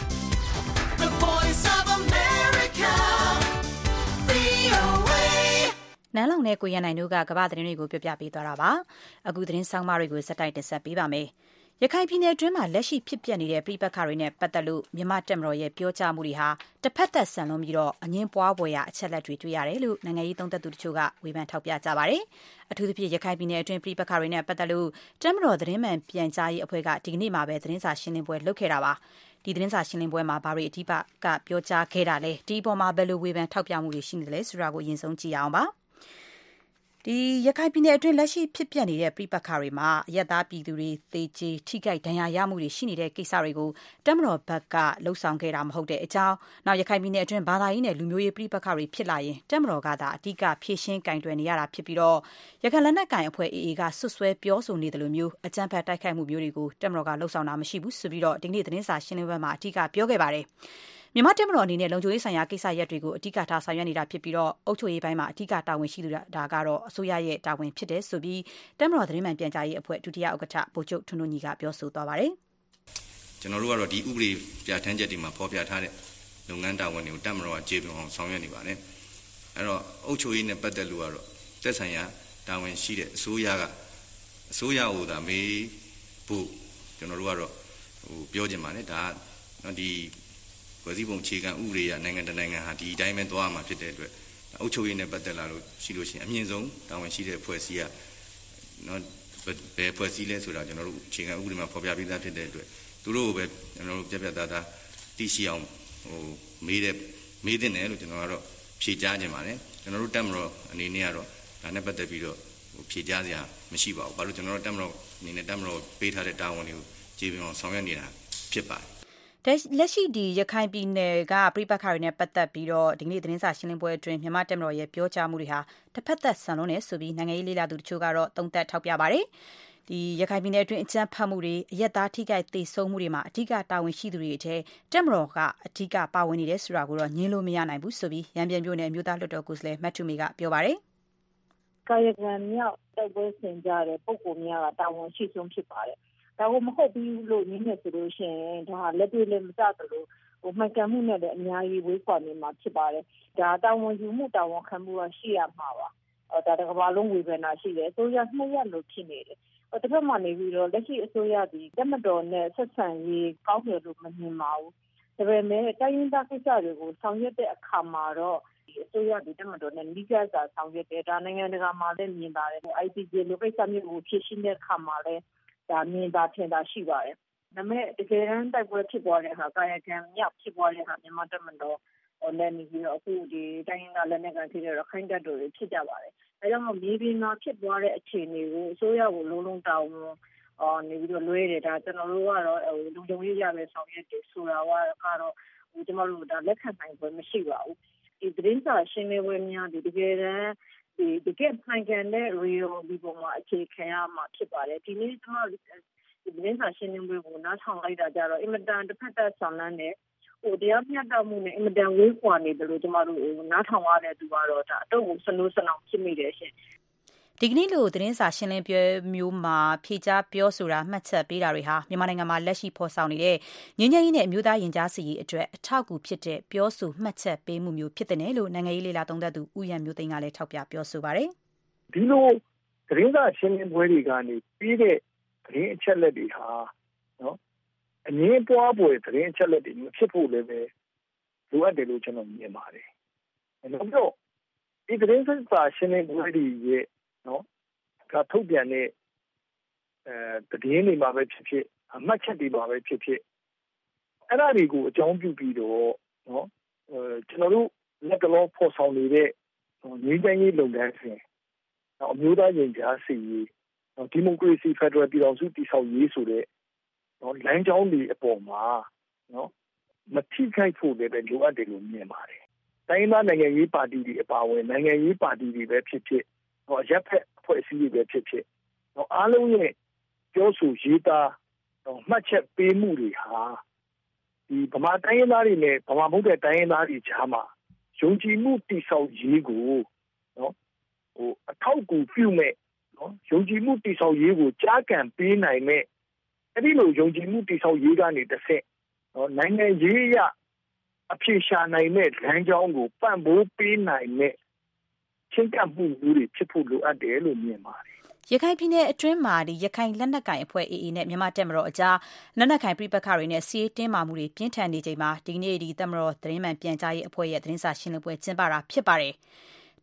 နန်းလောင်နဲ့ကိုရန်နိုင်တို့ကကမ္ဘာသတင်းတွေကိုပြပြပေးသွားတာပါ။အခုသတင်းဆောင်မတွေကိုစက်တိုက်တင်ဆက်ပေးပါမယ်။ရခိုင်ပြည်နယ်အတွင်းမှာလက်ရှိဖြစ်ပျက်နေတဲ့ပြည်ပခါတွေနဲ့ပတ်သက်လို့မြန်မာတက်မတော်ရဲ့ပြောကြားမှုတွေဟာတစ်ဖက်သက်ဆန်လွန်ပြီးတော့အငင်းပွားပွဲရအချက်လက်တွေတွေ့ရတယ်လို့နိုင်ငံရေးသုံးသပ်သူတချို့ကဝေဖန်ထောက်ပြကြပါတယ်။အထူးသဖြင့်ရခိုင်ပြည်နယ်အတွင်းပြည်ပခါတွေနဲ့ပတ်သက်လို့တက်မတော်သတင်းမှန်ပြန်ကြားရေးအဖွဲ့ကဒီကနေ့မှပဲသတင်းစာရှင်းလင်းပွဲလုပ်ခဲ့တာပါ။ဒီသတင်းစာရှင်းလင်းပွဲမှာဘာတွေအဓိကပြောကြားခဲ့တာလဲဒီအပေါ်မှာဘယ်လိုဝေဖန်ထောက်ပြမှုတွေရှိနေတယ်လဲဆိုတာကိုအရင်ဆုံးကြည့်ရအောင်ပါ။ ဒီရခိုင်ပြည်နယ်အတွင်းလက်ရှိဖြစ်ပျက်နေတဲ့ပြိပခါတွေမှာရက်သားပြည်သူတွေသေကြေထိခိုက်ဒဏ်ရာရမှုတွေရှိနေတဲ့ကိစ္စတွေကိုတက်မတော်ဘက်ကလှုပ်ဆောင်ခဲ့တာမဟုတ်တဲ့အကြောင်းနောက်ရခိုင်ပြည်နယ်အတွင်းဘာသာရေးနဲ့လူမျိုးရေးပြိပခါတွေဖြစ်လာရင်တက်မတော်ကသာအဓိကဖြည့်ရှင်းကင်တွယ်နေရတာဖြစ်ပြီးတော့ရခိုင်လက်နက်ကင်အဖွဲ့ AA ကဆွဆွဲပြောဆိုနေတယ်လို့မျိုးအကြမ်းဖက်တိုက်ခိုက်မှုမျိုးတွေကိုတက်မတော်ကလှုပ်ဆောင်တာမရှိဘူးဆိုပြီးတော့ဒီနေ့သတင်းစာရှင်းလင်းပွဲမှာအဓိကပြောခဲ့ပါတယ်။ မြန်မာတပ်မတော်အနေနဲ့လုံခြုံရေးဆိုင်ရာကိစ္စရပ်တွေကိုအဓိကထားဆောင်ရွက်နေတာဖြစ်ပြီးတော့အုပ်ချုပ်ရေးပိုင်းမှာအဓိကတာဝန်ရှိသူဒါကတော့အစိုးရရဲ့တာဝန်ဖြစ်တယ်ဆိုပြီးတပ်မတော်သတင်းမှန်ပြန်ကြားရေးအဖွဲ့ဒုတိယဥက္ကဋ္ဌဗိုလ်ချုပ်ထွန်းထွန်းညီကပြောဆိုသွားပါတယ်။ကျွန်တော်တို့ကတော့ဒီဥပဒေပြဋ္ဌာန်းချက်တွေမှာဖော်ပြထားတဲ့လုပ်ငန်းတာဝန်တွေကိုတပ်မတော်ကကျေပွန်အောင်ဆောင်ရွက်နေပါတယ်။အဲ့တော့အုပ်ချုပ်ရေးနဲ့ပတ်သက်လို့ကတော့သက်ဆိုင်ရာတာဝန်ရှိတဲ့အစိုးရကအစိုးရဟိုသာမေးဖို့ကျွန်တော်တို့ကတော့ဟိုပြောချင်ပါတယ်ဒါကဒီ ဖွဲ့စည်းပုံအခြေခံဥပဒေရနိုင်ငံတနိုင်ငံဟာဒီအတိုင်းပဲသွားမှာဖြစ်တဲ့အတွက်အုပ်ချုပ်ရေးနဲ့ပတ်သက်လာလို့ရှိလို့ရှိရင်အမြင့်ဆုံးတာဝန်ရှိတဲ့ဖွဲ့စည်းကနော်ဘယ်ဖွဲ့စည်းလဲဆိုတာကျွန်တော်တို့အခြေခံဥပဒေမှာဖော်ပြပေးသားဖြစ်တဲ့အတွက်သူတို့ကိုပဲကျွန်တော်တို့ပြပြသားသားသိရှိအောင်ဟိုမေးတဲ့မေးတဲ့နယ်လို့ကျွန်တော်ကတော့ဖြေကြားခြင်းပါတယ်ကျွန်တော်တို့တက်မတော်အနေနဲ့ကတော့ဒါနဲ့ပတ်သက်ပြီးတော့ဟိုဖြေကြားစရာမရှိပါဘူးဘာလို့ကျွန်တော်တို့တက်မတော်အနေနဲ့တက်မတော်ပေးထားတဲ့တာဝန်တွေကိုကြည်ပြအောင်ဆောင်ရွက်နေတာဖြစ်ပါတယ် လက်ရှိဒီရခိုင်ပြည်နယ်ကပြိပခါတွေနဲ့ ပတ်သက်ပြီးတော့ ဒီနေ့ သတင်းစာရှင်းလင်းပွဲအတွင်း မြန်မာတက်မတော်ရဲ့ ပြောကြားမှုတွေဟာတစ်ဖက်သက်ဆန်လွန်းနေဆိုပြီး နိုင်ငံရေးလေးလာသူတချို့ကတော့တုံ့တက်ထောက်ပြပါတယ်။ဒီရခိုင်ပြည်နယ်အတွင်း အကြမ်းဖက်မှုတွေ အရက်သားထိခိုက်ဒေဆုံးမှုတွေမှာအထူးတာဝန်ရှိသူတွေအထက်တက်မတော်ကအထူးပါဝင်နေတယ်ဆိုတာကိုတော့ညင်းလို့မရနိုင်ဘူးဆိုပြီးရန်ပြန်ပြိုနယ်မြို့သားလွှတ်တော်ကိုယ်စားလှယ်မတ်ထူမီကပြောပါတယ်။ကာယကံမြောက် တိုက်ပွဲဆင်ကြတဲ့ ပုံကိုများက တာဝန်ရှိဆုံးဖြစ်ပါတယ်။ ဒါကိုမဟုတ်ဘူးလို့ညင်းနေဆိုလို့ရှိရင်ဒါလက်တွေ့လည်းမကျသလိုဟိုမှန်ကန်မှုနဲ့လည်းအများကြီးဝေးကွာနေမှာဖြစ်ပါတယ်ဒါတာဝန်ယူမှုတာဝန်ခံမှုကရှိရမှာပါဒါတကဘာလုံးဝေဖန်တာရှိတယ်အစိုးရနှစ်ရက်လို့ဖြစ်နေတယ်တစ်ဖက်မှာနေပြီးတော့လက်ရှိအစိုးရဒီတက်မတော်နဲ့ဆက်ဆံရေးကောင်းတယ်လို့မမြင်ပါဘူးဒါပေမဲ့တိုင်းရင်းသားကိစ္စတွေကိုဆောင်ရွက်တဲ့အခါမှာတော့အစိုးရဒီတက်မတော်နဲ့မိကြစာဆောင်ရွက်တယ်ဒါနိုင်ငံတကာမှာလည်းမြင်ပါတယ် ICJ လိုကိစ္စမျိုးကိုဖြည့်ရှင်းတဲ့အခါမှာလည်း ဒါမြင်သာထင်သာရှိပါတယ်။ဒါပေမဲ့တကယ်တမ်းတိုက်ပွဲဖြစ်ပွားတဲ့အခါကာယကံမြောက်ဖြစ်ပွားတဲ့အခါမြန်မာတပ်မတော်နဲ့နေပြီးတော့အခုဒီတိုင်းရင်းသားလက်နက်ကန်ဖြစ်တဲ့ရခိုင်တပ်တော်တွေဖြစ်ကြပါတယ်။အဲကြောင့်မို့မြေပြင်မှာဖြစ်ပွားတဲ့အခြေအနေကိုအစိုးရကိုလုံးလုံးတောင်းအော်နေပြီးတော့လွဲတယ်ဒါကျွန်တော်တို့ကတော့ဟိုလုံခြုံရေးရပဲဆောင်ရွက်တယ်ဆိုတာကတော့ဟိုကျွန်တော်တို့ဒါလက်ခံနိုင်ပွဲမရှိပါဘူးဒီသတင်းစာရှင်းလင်းပွဲများဒီတကယ်တမ်း ဒီတကယ်မှန်ကန်တဲ့ real ဒီပုံမှာအခြေခံရမှာဖြစ်ပါတယ်ဒီနေ့ကျွန်တော်ဒီသတင်းစာရှင်းလင်းပွဲကိုနားထောင်လိုက်တာကြတော့အင်မတန်တစ်ဖက်သက်ဆောင်လန်းတယ်ဟိုတရားမျှတမှုနဲ့အင်မတန်ဝေးကွာနေတယ်လို့ကျမတို့နားထောင်ရတဲ့သူကတော့ဒါအတော့ကိုစနိုးစနောင်ဖြစ်မိတယ်ရှင် ဒီကနေ့လိုသတင်းစာရှင်းလင်းပွဲမျိုးမှာဖြေကြားပြောဆိုတာမှတ်ချက်ပေးတာတွေဟာမြန်မာနိုင်ငံမှာလက်ရှိဖော်ဆောင်နေတဲ့ငြိမ်းချမ်းရေးနဲ့အမျိုးသားရင်ကြားစီရေးအတွက်အထောက်အကူဖြစ်တဲ့ပြောဆိုမှတ်ချက်ပေးမှုမျိုးဖြစ်တဲ့လို့နိုင်ငံရေးလေလာသုံးသပ်သူဦးရန်မျိုးသိန်းကလည်းထောက်ပြပြောဆိုပါတယ်။ဒီလိုသတင်းစာရှင်းလင်းပွဲတွေကနေပြီးတဲ့သတင်းအချက်လက်တွေဟာနော်အငင်းပွားပွဲသတင်းအချက်လက်တွေမဖြစ်ဖို့လည်းပဲလိုအပ်တယ်လို့ကျွန်တော်မြင်ပါတယ်။နောက်တော့ဒီသတင်းစာရှင်းလင်းပွဲတွေရဲ့ နော်ကထုတ်ပြန်တဲ့အဲတည်င်းတွေမှာပဲဖြစ်ဖြစ်အမှတ်ချက်တွေမှာပဲဖြစ်ဖြစ်အဲ့ဒါတွေကိုအကြောင်းပြုပြီးတော့နော်အဲကျွန်တော်တို့လက်ကလောဖော်ဆောင်နေတဲ့ငြိမ်းချမ်းရေးလုပ်ငန်းစဉ်နော်အမျိုးသားရင်ကြားစီရေးနော်ဒီမိုကရေစီဖက်ဒရယ်ပြည်တော်စုတည်ဆောက်ရေးဆိုတဲ့နော်လမ်းကြောင်းတွေအပေါ်မှာနော်မထိခိုက်ဖို့လည်းပဲလိုအပ်တယ်လို့မြင်ပါတယ်တိုင်းသားနိုင်ငံရေးပါတီတွေအပါအဝင်နိုင်ငံရေးပါတီတွေပဲဖြစ်ဖြစ် ဟောရပ်ဖက်အဖွဲ့အစည်းတွေပဲဖြစ်ဖြစ်ဟောအားလုံးရဲ့ပြောဆိုရေးသားဟောမှတ်ချက်ပေးမှုတွေဟာဒီဗမာတိုင်းရင်းသားတွေနဲ့ဗမာမဟုတ်တဲ့တိုင်းရင်းသားတွေကြားမှာယုံကြည်မှုတိဆောက်ရေးကိုနော်ဟိုအထောက်အကူပြုမဲ့နော်ယုံကြည်မှုတိဆောက်ရေးကိုကြားကန်ပေးနိုင်မဲ့အဲ့ဒီလိုယုံကြည်မှုတိဆောက်ရေးကနေတစ်ဆက်နော်နိုင်ငံရေးရအဖြေရှာနိုင်မဲ့လမ်းကြောင်းကိုပံ့ပိုးပေးနိုင်မဲ့ ချင်းကပ်မှုမျိုးတွေဖြစ်ဖို့လိုအပ်တယ်လို့မြင်ပါတယ်ရခိုင်ပြည်နယ်အတွင်းမှာရခိုင်လက်နက်ကိုင်အဖွဲ့ AA နဲ့မြန်မာ့တပ်မတော်အကြားလက်နက်ကိုင်ပဋိပက္ခတွေနဲ့စစ်ရေးတင်းမာမှုတွေပြင်းထန်နေချိန်မှာဒီကနေ့တပ်မတော်သတင်းမှန်ပြန်ကြားရေးအဖွဲ့ရဲ့သတင်းစာရှင်းလင်းပွဲကျင်းပတာဖြစ်ပါတယ်။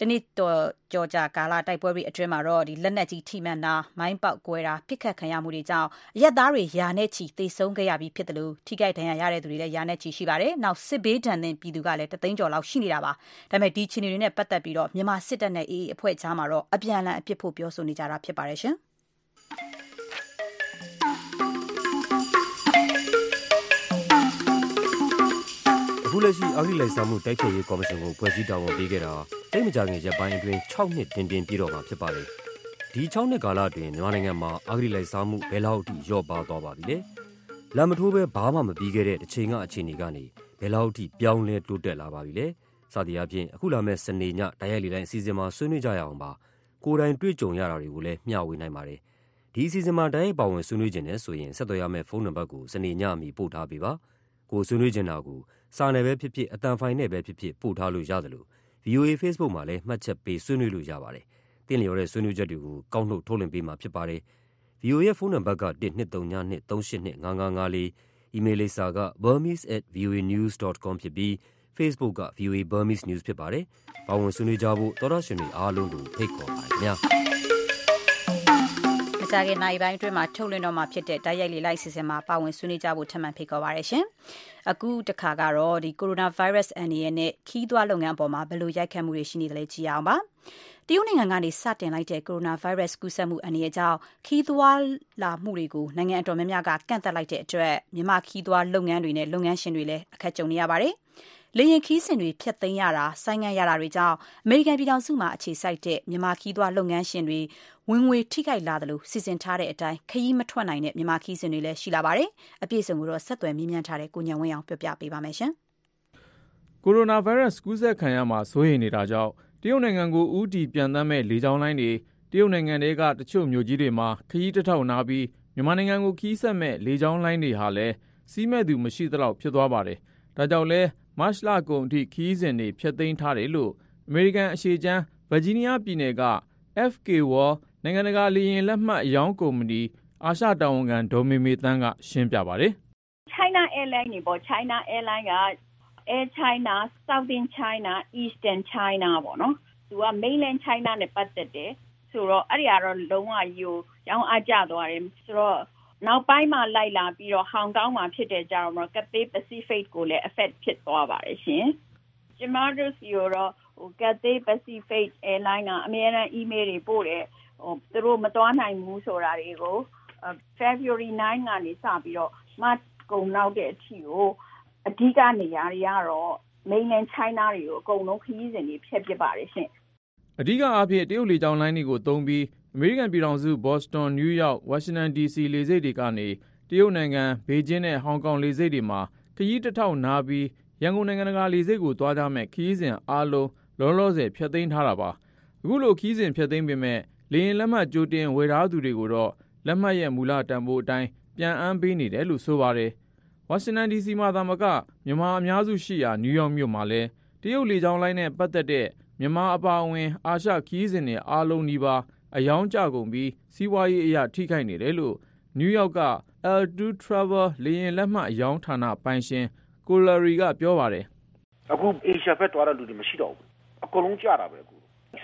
တနှစ်တော်ကျော်ကြာကာလတိုက်ပွဲတွေအတွင်းမှာတော့လက်နက်ကြီးထိမှန်တာ၊မိုင်းပေါက်ကွဲတာ၊ပစ်ခတ်ခံရမှုတွေကြောင့်အရပ်သားတွေရာနဲ့ချီသေဆုံးခဲ့ရပြီးဖြစ်သလိုထိခိုက်ဒဏ်ရာရသူတွေလည်းရာနဲ့ချီရှိပါတယ်။နောက်စစ်ဘေးဒဏ်သင့်ပြည်သူကလည်းတသိန်းကျော်လောက်ရှိနေတာပါ။ဒါပေမဲ့ဒီအခြေအနေတွေနဲ့ပတ်သက်ပြီးမြန်မာစစ်တပ်နဲ့ AA အဖွဲ့ကြားမှာတော့အပြန်အလှန်အပြစ်ဖို့ပြောဆိုနေကြတာဖြစ်ပါတယ်။အခုလက်ရှိအဂိလိုက်စားမှုတိုက်ဖျက်ရေးကော်မရှင်ကိုဖွဲ့စည်းတာဝန်ပေးခဲ့တာ တိတ်မကြခင်ရက်ပိုင်းအတွင်း6နှစ် တင်တင်ပြည့်တော့မှာဖြစ်ပါတယ်။ဒီ6နှစ်ကာလအတွင်း မြန်မာနိုင်ငံမှာ အဂိလိုက်စားမှု ဘယ်လောက်အထိ လျော့ပါသွားပါပြီလဲ။လမ်းမထိုးပဲဘာမှမပြီးခဲ့တဲ့တစ်ချိန်က အခြေအနေကနေ ဘယ်လောက်အထိ ပြောင်းလဲ တိုးတက်လာပါပြီလဲ။စသည်အပြင်အခုလာမဲ့စနေည တိုက်ရိုက်လေတိုင်းအစီအစဉ်မှာ ဆွေးနွေးကြရအောင်ပါ။ကိုယ်တိုင်တွေ့ကြုံရတာတွေကိုလည်း မျှဝေနိုင်ပါတယ်။ဒီအစီအစဉ်မှာ တိုက်ရိုက်ပါဝင်ဆွေးနွေးခြင်းနဲ့ဆိုရင် ဆက်သွယ်ရမယ့် ဖုန်းနံပါတ်ကို စနေညအမီ ပို့ထားပေးပါ။ကိုဆွေးနွေးချင်တာကို စာနယ်ပဲဖြစ်ဖြစ်အတန်ဖိုင်နဲ့ပဲဖြစ်ဖြစ် ပို့ထားလို့ရတယ်လို့ VOA Facebook မှာလည်းမှတ်ချက်ပေးဆွေးနွေးလို့ရပါတယ်။သင့်လျော်တဲ့ဆွေးနွေးချက်တွေကိုကောက်နှုတ်ထုတ်လွှင့်ပေးမှာဖြစ်ပါတယ်။ VOA ရဲ့ဖုန်းနံပါတ်က123938554အီးမေးလ်လိပ်စာက burmese@voanews.com ဖြစ်ပြီး Facebook က VOA Burmese News ဖြစ်ပါတယ်။ပါဝင်ဆွေးနွေးကြဖို့သောရရှင်တွေအားလုံးကိုဖိတ်ခေါ်ပါတယ်ခင်ဗျာ။ ကြာခင်နိုင်ပိုင်းအတွင်းမှာထုတ်လွှင့်တော့မှာဖြစ်တဲ့တိုက်ရိုက်လေးလိုက်စီစဉ်မှာပါဝင်ဆွေးနွေးကြဖို့ထပ်မံဖိတ်ခေါ်ပါရရှင်။အခုတခါကတော့ဒီကိုရိုနာဗိုင်းရပ်စ်အန္တရာယ်နဲ့ခီးသွွားလုပ်ငန်းအပေါ်မှာဘယ်လိုရိုက်ခတ်မှုတွေရှိနေသလဲကြည့်အောင်ပါ။တရုတ်နိုင်ငံကနေစတင်လိုက်တဲ့ကိုရိုနာဗိုင်းရပ်စ်ကူးစက်မှုအန္တရာယ်ကြောင့်ခီးသွွားလာမှုတွေကိုနိုင်ငံအတော်များများကကန့်သတ်လိုက်တဲ့အတွက်မြန်မာခီးသွွားလုပ်ငန်းတွေနဲ့လုပ်ငန်းရှင်တွေလည်းအခက်ကြုံနေရပါတယ်။ လေယာဉ်ခရီးစဉ်တွေဖျက်သိမ်းရတာ၊ဆိုင်းငံ့ရတာတွေကြောင့်အမေရိကန်ပြည်ထောင်စုမှာအခြေစိုက်တဲ့မြန်မာခရီးသွားလုပ်ငန်းရှင်တွေဝင်ငွေထိခိုက်လာသလိုစီစဉ်ထားတဲ့အတိုင်းခရီးမထွက်နိုင်တဲ့မြန်မာခရီးစဉ်တွေလည်းရှိလာပါတယ်။အပြည့်အစုံကိုတော့ဆက်သွယ်မေးမြန်းထားတဲ့ကိုဉာဏ်ဝင်းအောင်ပြောပြပေးပါမယ်။ကိုရိုနာဗိုင်းရပ်စ်ကူးစက်ခံရမှာစိုးရိမ်နေတာကြောင့်တရုတ်နိုင်ငံကိုဦးတည်ပျံသန်းမယ့်လေကြောင်းလိုင်းတွေတရုတ်နိုင်ငံထဲကတချို့မြို့ကြီးတွေမှာခရီးတထောက်နားပြီးမြန်မာနိုင်ငံကိုခရီးဆက်မယ့်လေကြောင်းလိုင်းတွေဟာလည်းစီးမဲ့သူမရှိသလောက်ဖြစ်သွားပါတယ်။ဒါကြောင့်လည်း မတ်လကုန်အထိ ခရီးစဉ်တွေ ဖျက်သိမ်းထားတယ်လို့ အမေရိကန်အရှေ့ခြမ်း ဗာဂျီးနီးယားပြည်နယ်က FK World နိုင်ငံတကာ လေယာဉ်လက်မှတ်အရောင်းကုမ္ပဏီ အာရှတာဝန်ခံ ဒေါ်မေမေသန်းက ရှင်းပြပါတယ်။ China Airline တွေပေါ့ China Airline က Air China, Southern China, Eastern China ပေါ့နော်။သူက Mainland China နဲ့ ပတ်သက်တယ်ဆိုတော့ အဲ့ဒီကတော့ လုံးဝယူရောင်းအားကျသွားတယ် ဆိုတော့ နောက်ပိုင်းမှာလိုက်လာပြီးတော့ဟောင်ကောင်မှာဖြစ်တဲ့ကြောင့်တော့ Cathay Pacific ကိုလည်း affect ဖြစ်သွားပါတယ်ရှင်။ကျမတို့စီတော့ဟို Cathay Pacific Airline ကအများအား email တွေပို့တယ်ဟိုသူတို့မသွားနိုင်ဘူးဆိုတာတွေကို February 9ကနေစပြီးတော့ March ကုန်နောက်တဲ့အထိကိုအဓိကနေရာတွေကတော့ mainland China တွေကိုအကုန်လုံးခရီးစဉ်တွေဖျက်ပစ်ပါတယ်ရှင်။အဓိကအားဖြင့်တရုတ်လေကြောင်းလိုင်းတွေကိုသုံးပြီး အမေရိကန်ပြည်ထောင်စု ဘော့စတွန်၊နယူးယောက်၊ဝါရှင်တန်ဒီစီ လေဆိပ်တွေကနေရုတ်နိုင်ငံ ဘေကျင်းနဲ့ ဟောင်ကောင်လေဆိပ်တွေမှာ ခရီးတစ်ထောက်နားပြီး ရန်ကုန်နိုင်ငံတကာလေဆိပ်ကို သွားကြမဲ့ခရီးစဉ်အားလုံး လောလောဆယ် ဖျက်သိမ်းထားတာပါ အခုလို ခရီးစဉ်ဖျက်သိမ်းပေမဲ့လေရင်လက်မှတ် ကြိုတင်ဝယ်ထားသူတွေကိုတော့ လက်မှတ်ရဲ့ မူလတန်ဖိုးအတိုင်း ပြန်အမ်းပေးနေတယ်လို့ ဆိုပါတယ် ဝါရှင်တန် DC မှာသာမက မြန်မာအများစုရှိရာ နယူးယောက်မြို့မှာလည်း တရုတ်လေကြောင်းလိုင်းနဲ့ ပတ်သက်တဲ့ မြန်မာအပါအဝင် အာရှခီးစဉ်တွေ အားလုံးဒီပါ အယောင်းကျကုန်ပြီး စီးပွားရေးအရာထိခိုက်နေတယ်လို့ နယူးယောက်က L2 Travel လေယာဉ်လက်မှတ်အယောင်းဌာနပိုင်ရှင် ကိုလာရီက ပြောပါတယ်။အခု Asia ဘက်သွားတဲ့လူတွေ မရှိတော့ဘူး။အကုန်လုံးကျတာပဲအခု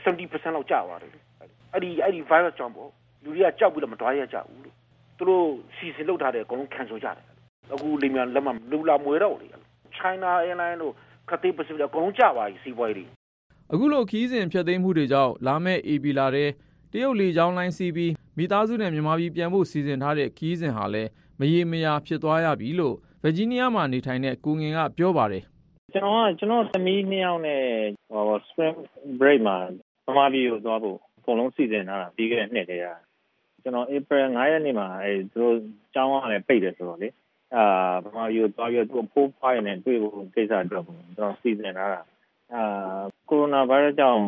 70%လောက် ကျသွားတယ်။အဲ့ဒီအဲ့ဒီ virus ကြောင့်ပေါ့ လူတွေက ကြောက်ပြီးတော့မတွားရကြဘူးလို့သူတို့စီစဉ်လုပ်ထားတဲ့အကုန်လုံး cancel ကြတယ်။အခု လေမြန်လက်မှတ် လူလာမွေတော့လေ။ China Airline တို့ Cathay Pacific အကုန်လုံး ကျသွားပြီ စီးပွားရေးအခုလိုခီးစဉ်ဖျက်သိမ်းမှုတွေကြောင့် လာမယ့် AB လာတဲ့ တရုတ်လေကြောင်းလိုင်းစီးပြီး မိသားစုနဲ့ မြန်မာပြည်ပြန်ဖို့ စီစဉ်ထားတဲ့ခီးစဉ်ဟာလည်း မရေမရာ ဖြစ်သွားရပြီလို့ ဗာဂျီးနီးယားမှာနေထိုင်တဲ့ ကိုငင်က ပြောပါတယ် ကျွန်တော်က ကျွန်တော်သမီးနှစ်ယောက်နဲ့ဟို spring break မှာ မြန်မာပြည်ကိုသွားဖို့ အကုန်လုံး စီစဉ်ထားတာ ပြီးခဲ့တဲ့နှစ်တည်းက ကျွန်တော် April 9ရက်နေ့မှာအဲသူတို့ကျောင်းကလည်း ပိတ်တယ်ဆိုတော့လေအာမြန်မာပြည်ကိုသွားပြီးတော့ သူ့ဖိုးဖွားရနေတွေ့ဖို့ကိစ္စအတွက်ကျွန်တော်စီစဉ်ထားတာအာကိုရိုနာဗိုင်းရပ်စ်ကြောင့်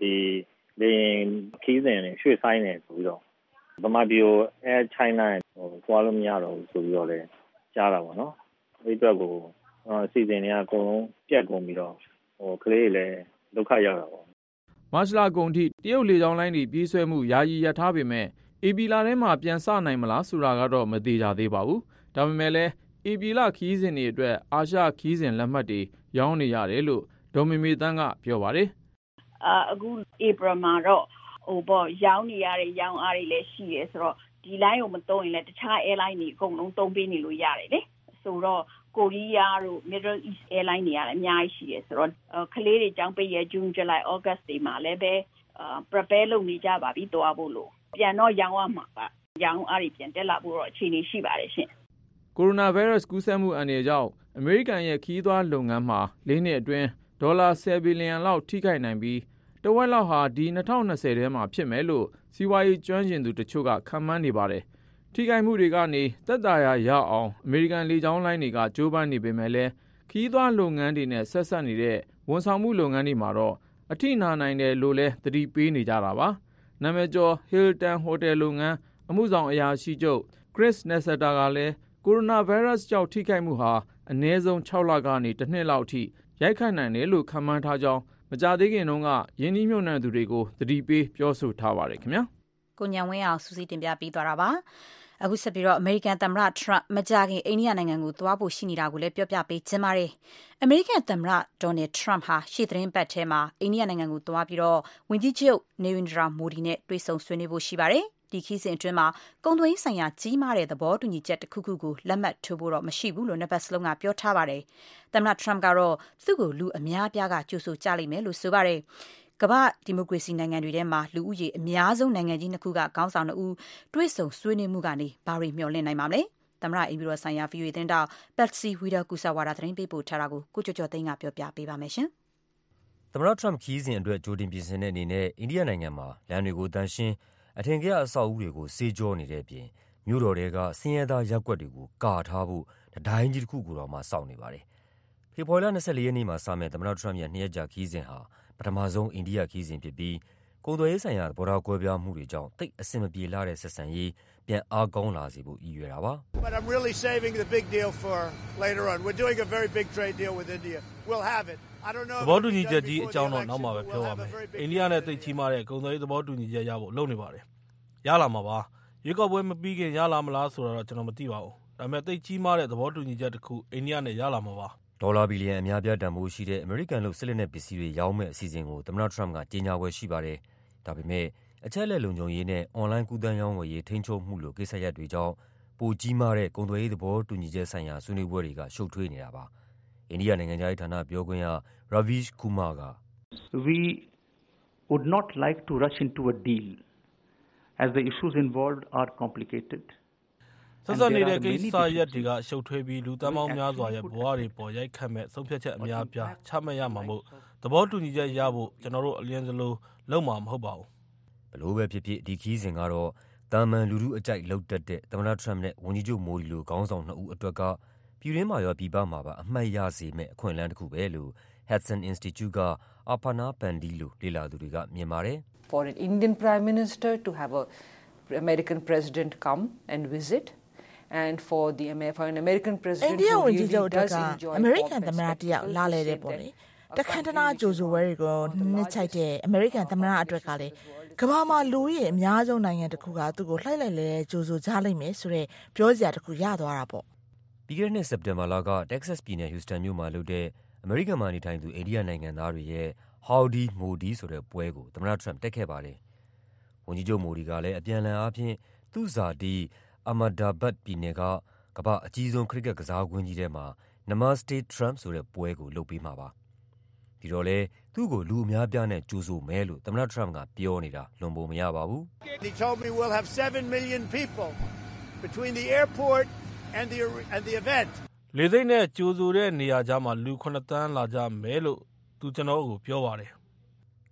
ဒီ လေခီးစဉ်တွေရွှေ့ဆိုင်းနေဆိုပြီးတော့ဗမာပြည်ကို Air China ဟိုသွားလို့မရတော့ဘူးဆိုပြီးတော့လည်းကြားတာပေါ့နော်အဲ့အတွက်ကိုအစီအစဉ်တွေကအကုန်လုံးပြတ်ကုန်ပြီးတော့ဟိုကလေးတွေလည်းဒုက္ခရောက်တာပေါ့မတ်လကုန်ထိတရုတ်လေကြောင်းလိုင်းတွေပြေးဆွဲမှုယာယီရပ်ထားပေမဲ့အေပီလာထဲမှာပြန်ဆနိုင်မလားဆိုတာကတော့မသေးကြသေးပါဘူးဒါပေမဲ့လည်းအေပီလာခီးစဉ်တွေအတွက်အာရှခီးစဉ်လက်မှတ်တွေရောင်းနေရတယ်လို့ဒေါ်မေမေတန်းကပြောပါတယ် အာအခု April မှာတော့ဟိုပေါ့ရောင်းနေရတဲ့ရောင်းအားတွေလည်းရှိတယ်ဆိုတော့ဒီ line ကိုမသုံးရင်လည်းတခြား airline တွေအကုန်လုံးသုံးပေးနေလို့ရတယ်လေဆိုတော့ကိုရီးယားတို့ Middle East airline တွေကလည်းအများကြီးရှိတယ်ဆိုတော့ကလေးတွေကြောင်းပိတ်ရ June July August တွေမှာလည်းပဲအာ prepare လုပ်နေကြပါပြီတွားဖို့လို့ပြန်တော့ရောင်းရမှာပါရောင်းအားတွေပြန်တက်လာဖို့တော့အခြေအနေရှိပါတယ်ရှင်ကိုရိုနာဗိုင်းရပ်စ်ကူးစက်မှုအန္တရာယ်ကြောင့်အမေရိကန်ရဲ့ခီးသွွားလုပ်ငန်းမှာ၄နှစ်အတွင်း ဒေါ်လာ 10 ဘီလီယံလောက် ထိခိုက်နိုင်ပြီး တဝက်လောက်ဟာ ဒီ2020ထဲမှာ ဖြစ်မယ်လို့ စီးပွားရေးကျွမ်းကျင်သူတချို့က ခန့်မှန်းနေပါတယ်။ထိခိုက်မှုတွေကနေ သက်သာရာရအောင် အမေရိကန် လေကြောင်းလိုင်းတွေက ကြိုးပမ်းနေပေမဲ့လည်းခီးသွွားလုပ်ငန်းတွေနဲ့ ဆက်ဆက်နေတဲ့ ဝန်ဆောင်မှုလုပ်ငန်းတွေမှာတော့ အထိနာနိုင်တယ်လို့လည်း သတိပေးနေကြတာပါ။နာမည်ကျော် Hilton Hotel လုပ်ငန်း အမှုဆောင်အရာရှိချုပ် Chris Nassetta ကလည်း ကိုရိုနာဗိုင်းရပ်စ်ကြောင့် ထိခိုက်မှုဟာ အနည်းဆုံး6လကနေတစ်နှစ်လောက်အထိ ရိုက်ခတ်နိုင်တယ်လို့ ခန့်မှန်းထားကြောင်း မကြသေးခင်တုန်းကယင်းနှီးမြှုပ်နှံသူတွေကို သတိပေး ပြောဆိုထားပါတယ်ခင်ဗျာ ကိုညံဝင်းအောင်စူးစီးတင်ပြပေးသွားတာပါအခုဆက်ပြီးတော့အမေရိကန်သမ္မတထရန့်မကြခင် အိန္ဒိယနိုင်ငံကို သွားဖို့ရှိနေတာကိုလည်း ပြောပြပေးခြင်းပါတယ် အမေရိကန်သမ္မတဒေါ်နယ်ထရန့်ဟာ ရှေ့သတင်းပတ်ထဲမှာအိန္ဒိယနိုင်ငံကိုသွားပြီးတော့ဝန်ကြီးချုပ်နေဝင်ဒရာမိုဒီနဲ့ တွေ့ဆုံဆွေးနွေးဖို့ရှိပါတယ် ဒီခီးစဉ်အတွင်းမှာကုန်သွယ်ရေးဆိုင်ရာ ကြီးမားတဲ့ သဘောတူညီချက်တစ်ခုခုကို လက်မှတ်ထိုးဖို့တော့ မရှိဘူးလို့ နှစ်ပတ်စလုံးက ပြောထားပါတယ်။သမ္မတ Trump ကတော့ သူ့ကို လူအများပြားက ကြိုဆိုကြလိမ့်မယ်လို့ ဆိုပါတယ်။ကမ္ဘာဒီမိုကရေစီနိုင်ငံတွေထဲမှာ လူဦးရေအများဆုံး နိုင်ငံကြီးနှစ်ခုက ခေါင်းဆောင်တို့တွေ့ဆုံဆွေးနွေးမှုကနေ ဘာတွေ မျှော်လင့်နိုင်မှာမလဲ။သမ္မတအိမ်ပြည်တော်ဆိုင်ရာ VOA သတင်းတောက် Patsy Widakusawara သတင်းပေးပို့ထားတာကို ကိုကျော်ကျော်သိန်းက ပြောပြပေးပါမယ်ရှင်။သမ္မတ Trump ခီးစဉ်အတွက် ကြိုတင်ပြင်ဆင်တဲ့အနေနဲ့ အိန္ဒိယနိုင်ငံမှာ လမ်းတွေကိုတန်ရှင်း အထင်ကရ အဆောက်အဦတွေကို ဆေးကြောနေတဲ့အပြင် မြို့တော်ထဲက ဆင်းရဲသားရပ်ကွက်တွေကို ကာထားဖို့ တံတိုင်းကြီးတခုကိုတောင်မှ ဆောက်နေပါတယ်။ဖေဖော်ဝါရီလ ၂၄ ရက်နေ့မှာစမယ့် သမ္မတထရမ့်ပ်ရဲ့ နှစ်ရက်ကြာခရီးစဉ်ဟာ ပထမဆုံး အိန္ဒိယခရီးစဉ်ဖြစ်ပြီး ကုန်သွယ်ရေးဆိုင်ရာ သဘောထားကွဲပြားမှုတွေကြောင့် သိပ်အဆင်မပြေလှတဲ့ ဆက်ဆံရေး ပြန်အားကောင်းလာစေဖို့ ရည်ရွယ်တာပါ။ သဘောတူညီချက်ကြီးအကြောင်းတော့နောက်မှပဲပြောပါမယ်။အိန္ဒိယနဲ့သိပ်ကြီးမားတဲ့ကုန်သွယ်ရေးသဘောတူညီချက်ရဖို့လုပ်နေပါတယ်။ရလာမှာပါ။ရွေးကောက်ပွဲမပြီးခင်ရလာမလားဆိုတာတော့ကျနော်မသိပါဘူး။ဒါပေမဲ့သိပ်ကြီးမားတဲ့သဘောတူညီချက်တခုအိန္ဒိယနဲ့ရလာမှာပါ။ဒေါ်လာဘီလီယံအများအပြားတန်ဖိုးရှိတဲ့အမေရိကန်လုပ်စစ်လက်နက်ပစ္စည်းတွေရောင်းမယ့်အစီအစဉ်ကိုသမ္မတထရမ့်ပ်ကကြေညာဖွယ်ရှိပါတယ်။ဒါပေမဲ့အချက်အလက်လုံခြုံရေးနဲ့အွန်လိုင်းကူးသန်းရောင်းဝယ်ရေးထိန်းချုပ်မှုလိုကိစ္စရပ်တွေကြောင့်ပိုကြီးမားတဲ့ကုန်သွယ်ရေးသဘောတူညီချက်ဆိုင်ရာဆွေးနွေးပွဲတွေကရှုပ်ထွေးနေတာပါ။ အိန္ဒိယနိုင်ငံခြားရေးဌာနပြောခွင့်ရ Ravish Kumar က “We would not like to rush into a deal as the issues involved are complicated. ဆက်စပ်နေတဲ့ကိစ္စရပ်တွေက ရှုပ်ထွေးပြီး လူသန်းပေါင်းများစွာရဲ့ဘဝတွေပေါ် ရိုက်ခတ်မယ့် ဆုံးဖြတ်ချက်အများအပြား ချမှတ်ရမှာမို့ သဘောတူညီချက်ရဖို့ ကျနော်တို့ အလျင်စလို လုပ်မှာမဟုတ်ပါဘူး။”ဘယ်လိုပဲဖြစ်ဖြစ် ဒီခရီးစဉ်ကတော့ သာမန်လူထုအကြိုက်လုပ်တတ်တဲ့ သမ္မတထရမ့်ပ်နဲ့ ဝန်ကြီးချုပ်မိုဒီလို ခေါင်းဆောင်နှစ်ဦးအတွက်က ပြည်တွင်းမှာရော ပြည်ပမှာပါ အမှတ်ရစေမယ့် အခွင့်အလမ်းတခုပဲလို့ Hudson Institute က Aparna Pande လို လေ့လာသူတွေက မြင်ပါတယ်။ For an Indian Prime Minister to have a American President come and visit and for the for an American အိ President န္ဒိယ who ဝန်ကြီး really ချုပ်အတွက် does က enjoy အမေရိကန် pomp သမ္မတ and တယောက် လာလဲတဲ့ပုံ circumstance လေ that တခန္ဓနာကြိုဆိုပွဲတွေကို နှစ်ချိုက်တဲ့ အမေရိကန်သမ္မတအတွက်ကလည်း ကမ္ဘာမှာ လူဦးရေအများဆုံးနိုင်ငံတစ်ခုက သူ့ကို လှိုက်လိုက်လဲကြိုဆိုကြလိမ့်မယ်ဆိုတော့ပြောစရာတစ်ခု ရသွားတာပေါ့ ပြီးခဲ့တဲ့နှစ် စက်တင်ဘာလက တက္ကဆက်ပြည်နယ် ဟူစတန်မြို့မှာလုပ်တဲ့ အမေရိကန်မှာနေထိုင်သူ အိန္ဒိယနိုင်ငံသားတွေရဲ့ Howdy Modi ဆိုတဲ့ပွဲကို သမ္မတထရမ့်ပ်တက်ခဲ့ပါတယ်။ဝန်ကြီးချုပ် မိုဒီကလည်း အပြန်အလှန်အားဖြင့် သူ့ဇာတိ Ahmedabad ပြည်နယ်က ကမ္ဘာ့အကြီးဆုံး ခရစ်ကက်ကစားကွင်းကြီးထဲမှာ Namaste Trump ဆိုတဲ့ပွဲကို လုပ်ပေးမှာပါ။ဒီတော့လည်း သူ့ကို လူအများအပြားနဲ့ ကြိုဆိုမယ်လို့ သမ္မတထရမ့်ပ်ကပြောနေတာ လွန်ပုံမရပါဘူး။ He told me we'll have 7 million people between the airport and the, and the event. လေသိန်းနဲ့ကြိုဆိုတဲ့နေရာကြားမှာလူ9တန်းလာကြမယ်လို့သူကျွန်တော်ကိုပြောပါတယ်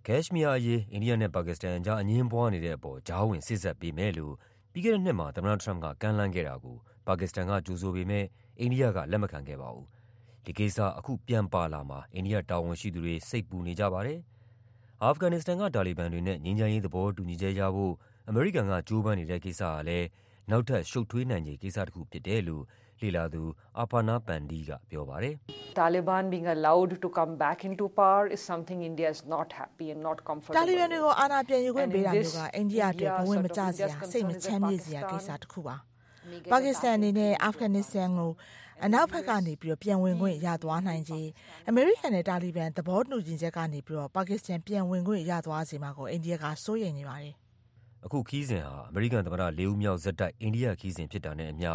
ကက်ရှ်မီးယားအရေးအိန္ဒိယနဲ့ပါကစ္စတန်အကြားအငြင်းပွားနေတဲ့အပေါ်ကြားဝင်စစ်ဆက်ပေးမယ်လို့ပြီးခဲ့တဲ့နှစ်မှာသမ္မတထရမ့်ပ်ကကမ်းလှမ်းခဲ့တာကိုပါကစ္စတန်ကကြိုဆိုပေမဲ့အိန္ဒိယကလက်မခံခဲ့ပါဘူး။ဒီကိစ္စအခုပြန်ပါလာမှာအိန္ဒိယတာဝန်ရှိသူတွေစိတ်ပူနေကြပါတယ်။အာဖဂန်နစ္စတန်ကတာလီဘန်တွေနဲ့ငြိမ်းချမ်းရေးသဘောတူညီချက်ရဖို့အမေရိကန်ကကြိုးပမ်းနေတဲ့ကိစ္စကလည်း နောက်ထပ် ရှုပ်ထွေးနိုင်ခြေကိစ္စတစ်ခုဖြစ်တယ်လို့ လေ့လာသူ Aparna Pande က ပြောပါတယ်။ Taliban being allowed to come back into power is something India is not happy and not comfortable တာလီဘန်တွေကို အာဏာပြန်ယူခွင့် And ပေး in တာ this, မျိုးက အိန္ဒိယအတွက် ဘဝင်မကျစ India ရာ sort of စိတ်မ concerns ချမ်း that မြေ့စရာကိစ္စ Pakistan တစ်ခုပါ may get ပါ a ကစ္စတန်အနေနဲ့ အာဖဂန်နစ္စတန်ကို အနောက်ဘက်ကနေပြီးတော့ပြန်ဝင်ခွင့်ရသွားနိုင်ခြေ အမေရိကန်နဲ့ တာလီဘန် သဘောတူညီချက်ကနေပြီးတော့ပါကစ္စတန် ပြန်ဝင်ခွင့်ရသွားစေမှာကို အိန္ဒိယက စိုးရိမ်နေပါတယ် အခုခီးစဉ်ဟာ အမေရိကန်သမ္မတ လေးဦးမြောက်ဆက်တိုက် အိန္ဒိယခီးစဉ်ဖြစ်တာနဲ့အမျှ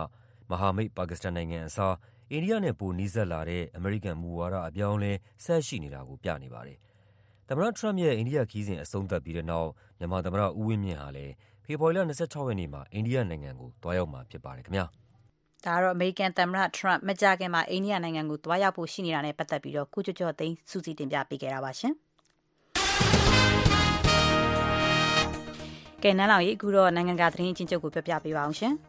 မဟာမိတ် ပါကစ္စတန်နိုင်ငံအစား အိန္ဒိယနဲ့ ပိုနီးစပ်လာတဲ့ အမေရိကန်မူဝါဒ အပြောင်းအလဲ ဆက်ရှိနေတာကို ပြနေပါတယ်။သမ္မတထရမ့်ပ်ရဲ့ အိန္ဒိယခီးစဉ် အဆုံးသတ်ပြီးတဲ့နောက် မြန်မာသမ္မတ ဦးဝင်းမြင့်ဟာလည်း ဖေဖော်ဝါရီလ26ရက်နေ့မှာ အိန္ဒိယနိုင်ငံကို သွားရောက်မှာဖြစ်ပါတယ်ခင်ဗျာ။ဒါကတော့အမေရိကန်သမ္မတ Trump မကြာခင်မှာ အိန္ဒိယနိုင်ငံကို သွားရောက်ဖို့ ရှိနေတာနဲ့ပတ်သက်ပြီးတော့ကုကျော်ကျော်သိန်းစုစည်းတင်ပြပေးခဲ့တာပါရှင်။ ကဲနန်းလောင်ကြီးအခုတော့နိုင်ငံကသတင်းအချင်းချုပ်ကိုပြောပြပေးပါအောင်ရှင်။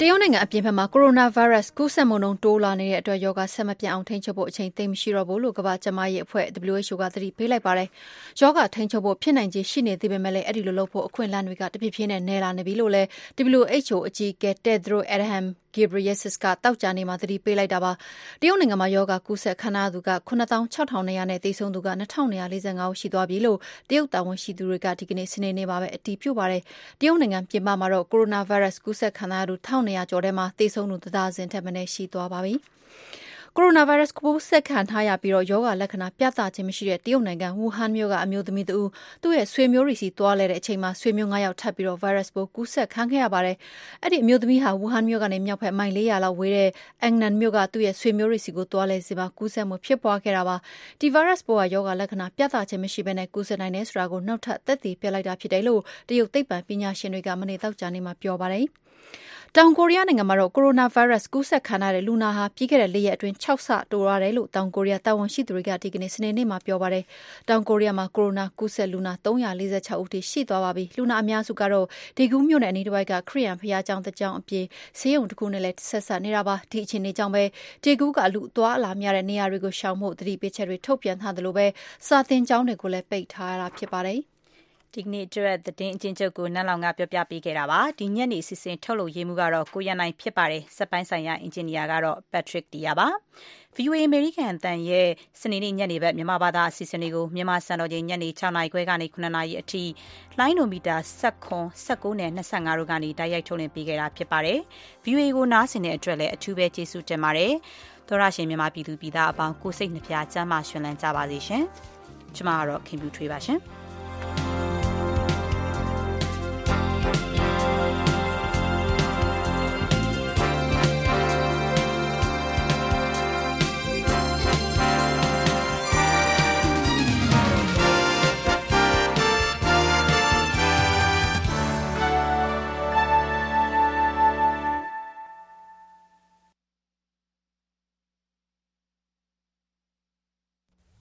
တရုတ်နိုင်ငံအပြင်ဘက်မှာကိုရိုနာဗိုင်းရပ်စ်ကူးစက်မှုနှုန်းတိုးလာနေတဲ့အတွက်ရောဂါဆက်မပြတ်အောင်ထိန်းချုပ်ဖို့အချိန်သိမ်းမရှိတော့ဘူးလို့ကမ္ဘာ့ကျန်းမာရေးအဖွဲ့ WHO ကသတိပေးလိုက်ပါတယ်။ရောဂါထိန်းချုပ်ဖို့ဖြစ်နိုင်ခြေရှိနေသေးပေမဲ့လည်းအဲ့ဒီလိုလုပ်ဖို့အခွင့်အလမ်းတွေကတဖြည်းဖြည်းနဲ့နည်းလာနေပြီလို့လည်း WHO အကြီးအကဲ Tedros Adhanom Ghebreyesus ကတောက်ကြနေမှာသတိပေးလိုက်တာပါ။တရုတ်နိုင်ငံမှာယောဂါကူးစက်ခံရသူက96,200နဲ့သေဆုံးသူက2,245ဦးရှိသွားပြီလို့တရုတ်တာဝန်ရှိသူတွေကဒီကနေ့စနေနေ့မှာပဲအတည်ပြုပါတယ်။တရုတ်နိုင်ငံပြင်ပမှာတော့ကိုရိုနာဗိုင်းရပ်စ်ကူးစက်ခံရသူ1,200ကျော်ထဲမှာသေဆုံးသူတစ်ဒါဇင်ထက်မနည်းရှိသွားပါပြီ။ ကိုရိုနာဗိုင်းရပ်စ်ကူးစက်ခံထားရပြီးတော့ယောဂလက္ခဏာပြသခြင်းမရှိတဲ့တရုတ်နိုင်ငံဝူဟန်မြို့ကအမျိုးသမီးတဦးသူ့ရဲ့ဆွေမျိုးတွေစီသွားလဲတဲ့အချိန်မှာဆွေမျိုး9ယောက်ထပ်ပြီးတော့ဗိုင်းရပ်စ်ပိုးကူးစက်ခံခဲ့ရပါတယ်။အဲ့ဒီအမျိုးသမီးဟာဝူဟန်မြို့ကနေမြောက်ဘက်မိုင်400လောက်ဝေးတဲ့အန်နန်မြို့ကသူ့ရဲ့ဆွေမျိုးတွေစီကိုသွားလဲစီမှာကူးစက်မှုဖြစ်ပွားခဲ့တာပါ။ဒီဗိုင်းရပ်စ်ပိုးကယောဂလက္ခဏာပြသခြင်းမရှိဘဲနဲ့ကူးစက်နိုင်တယ်ဆိုတာကိုနောက်ထပ်သက်သေပြလိုက်တာဖြစ်တယ်လို့တရုတ်သိပ္ပံပညာရှင်တွေကမနေ့တောက်ကြနေမှာပြောပါတယ်။ တောင်ကိုရီးယားနိုင်ငံမှာတော့ကိုရိုနာဗိုင်းရပ်စ်ကူးစက်ခံရတဲ့လူနာဟာပြီးခဲ့တဲ့၄ရက်အတွင်း6ဆတိုးရတယ်လို့တောင်ကိုရီးယားတာဝန်ရှိသူတွေကဒီကနေ့စနေနေ့မှာပြောပါတယ်။တောင်ကိုရီးယားမှာကိုရိုနာကူးစက်လူနာ346ဦးထိရှိသွားပါပြီ။လူနာအများစုကတော့ဒေဂူးမြို့နယ်အနီးတစ်ဝိုက်ကခရီးယန်ဖျားကျောင်းတစ်ကျောင်းအပြင်ဆေးရုံတစ်ခုနဲ့လည်းဆက်ဆက်နေတာပါ။ဒီအခြေအနေကြောင့်ပဲဒေဂူးကလူအသွားအလာများတဲ့နေရာတွေကိုရှောင်ဖို့သတိပေးချက်တွေထုတ်ပြန်ထားသလိုပဲစာသင်ကျောင်းတွေကိုလည်းပိတ်ထားရတာဖြစ်ပါတယ်။ ဒီကနေ့အတွက်သတင်းအချင်းချုပ်ကိုနန်းလောင်ကပြောပြပေးခဲ့တာပါဒီညနေစီစဉ်ထုတ်လို့ရေးမှုကတော့ကိုရန်နိုင်ဖြစ်ပါတယ်စက်ပိုင်းဆိုင်ရာအင်ဂျင်နီယာကတော့ Patrick တီယာပါ VOA American အတန်ရဲ့စနေနေ့ညနေဘက်မြန်မာဘာသာအစီအစဉ်တွေကိုမြန်မာစံတော်ချိန်ညနေ6နာရီခွဲကနေ9နာရီအထိလိုင်းနိုမီတာ7 19နဲ့25တို့ကနေတိုက်ရိုက်ထုတ်လွှင့်ပေးခဲ့တာဖြစ်ပါတယ် VOA ကိုနားဆင်တဲ့အတွက်လည်းအထူးပဲကျေးဇူးတင်ပါတယ်သောရရှင်မြန်မာပြည်သူပြည်သားအပေါင်းကိုစိတ်နှပြချမ်းသာရှင်လန်းကြပါစေရှင်ကျမကတော့ခင်ဗျူထွေးပါရှင်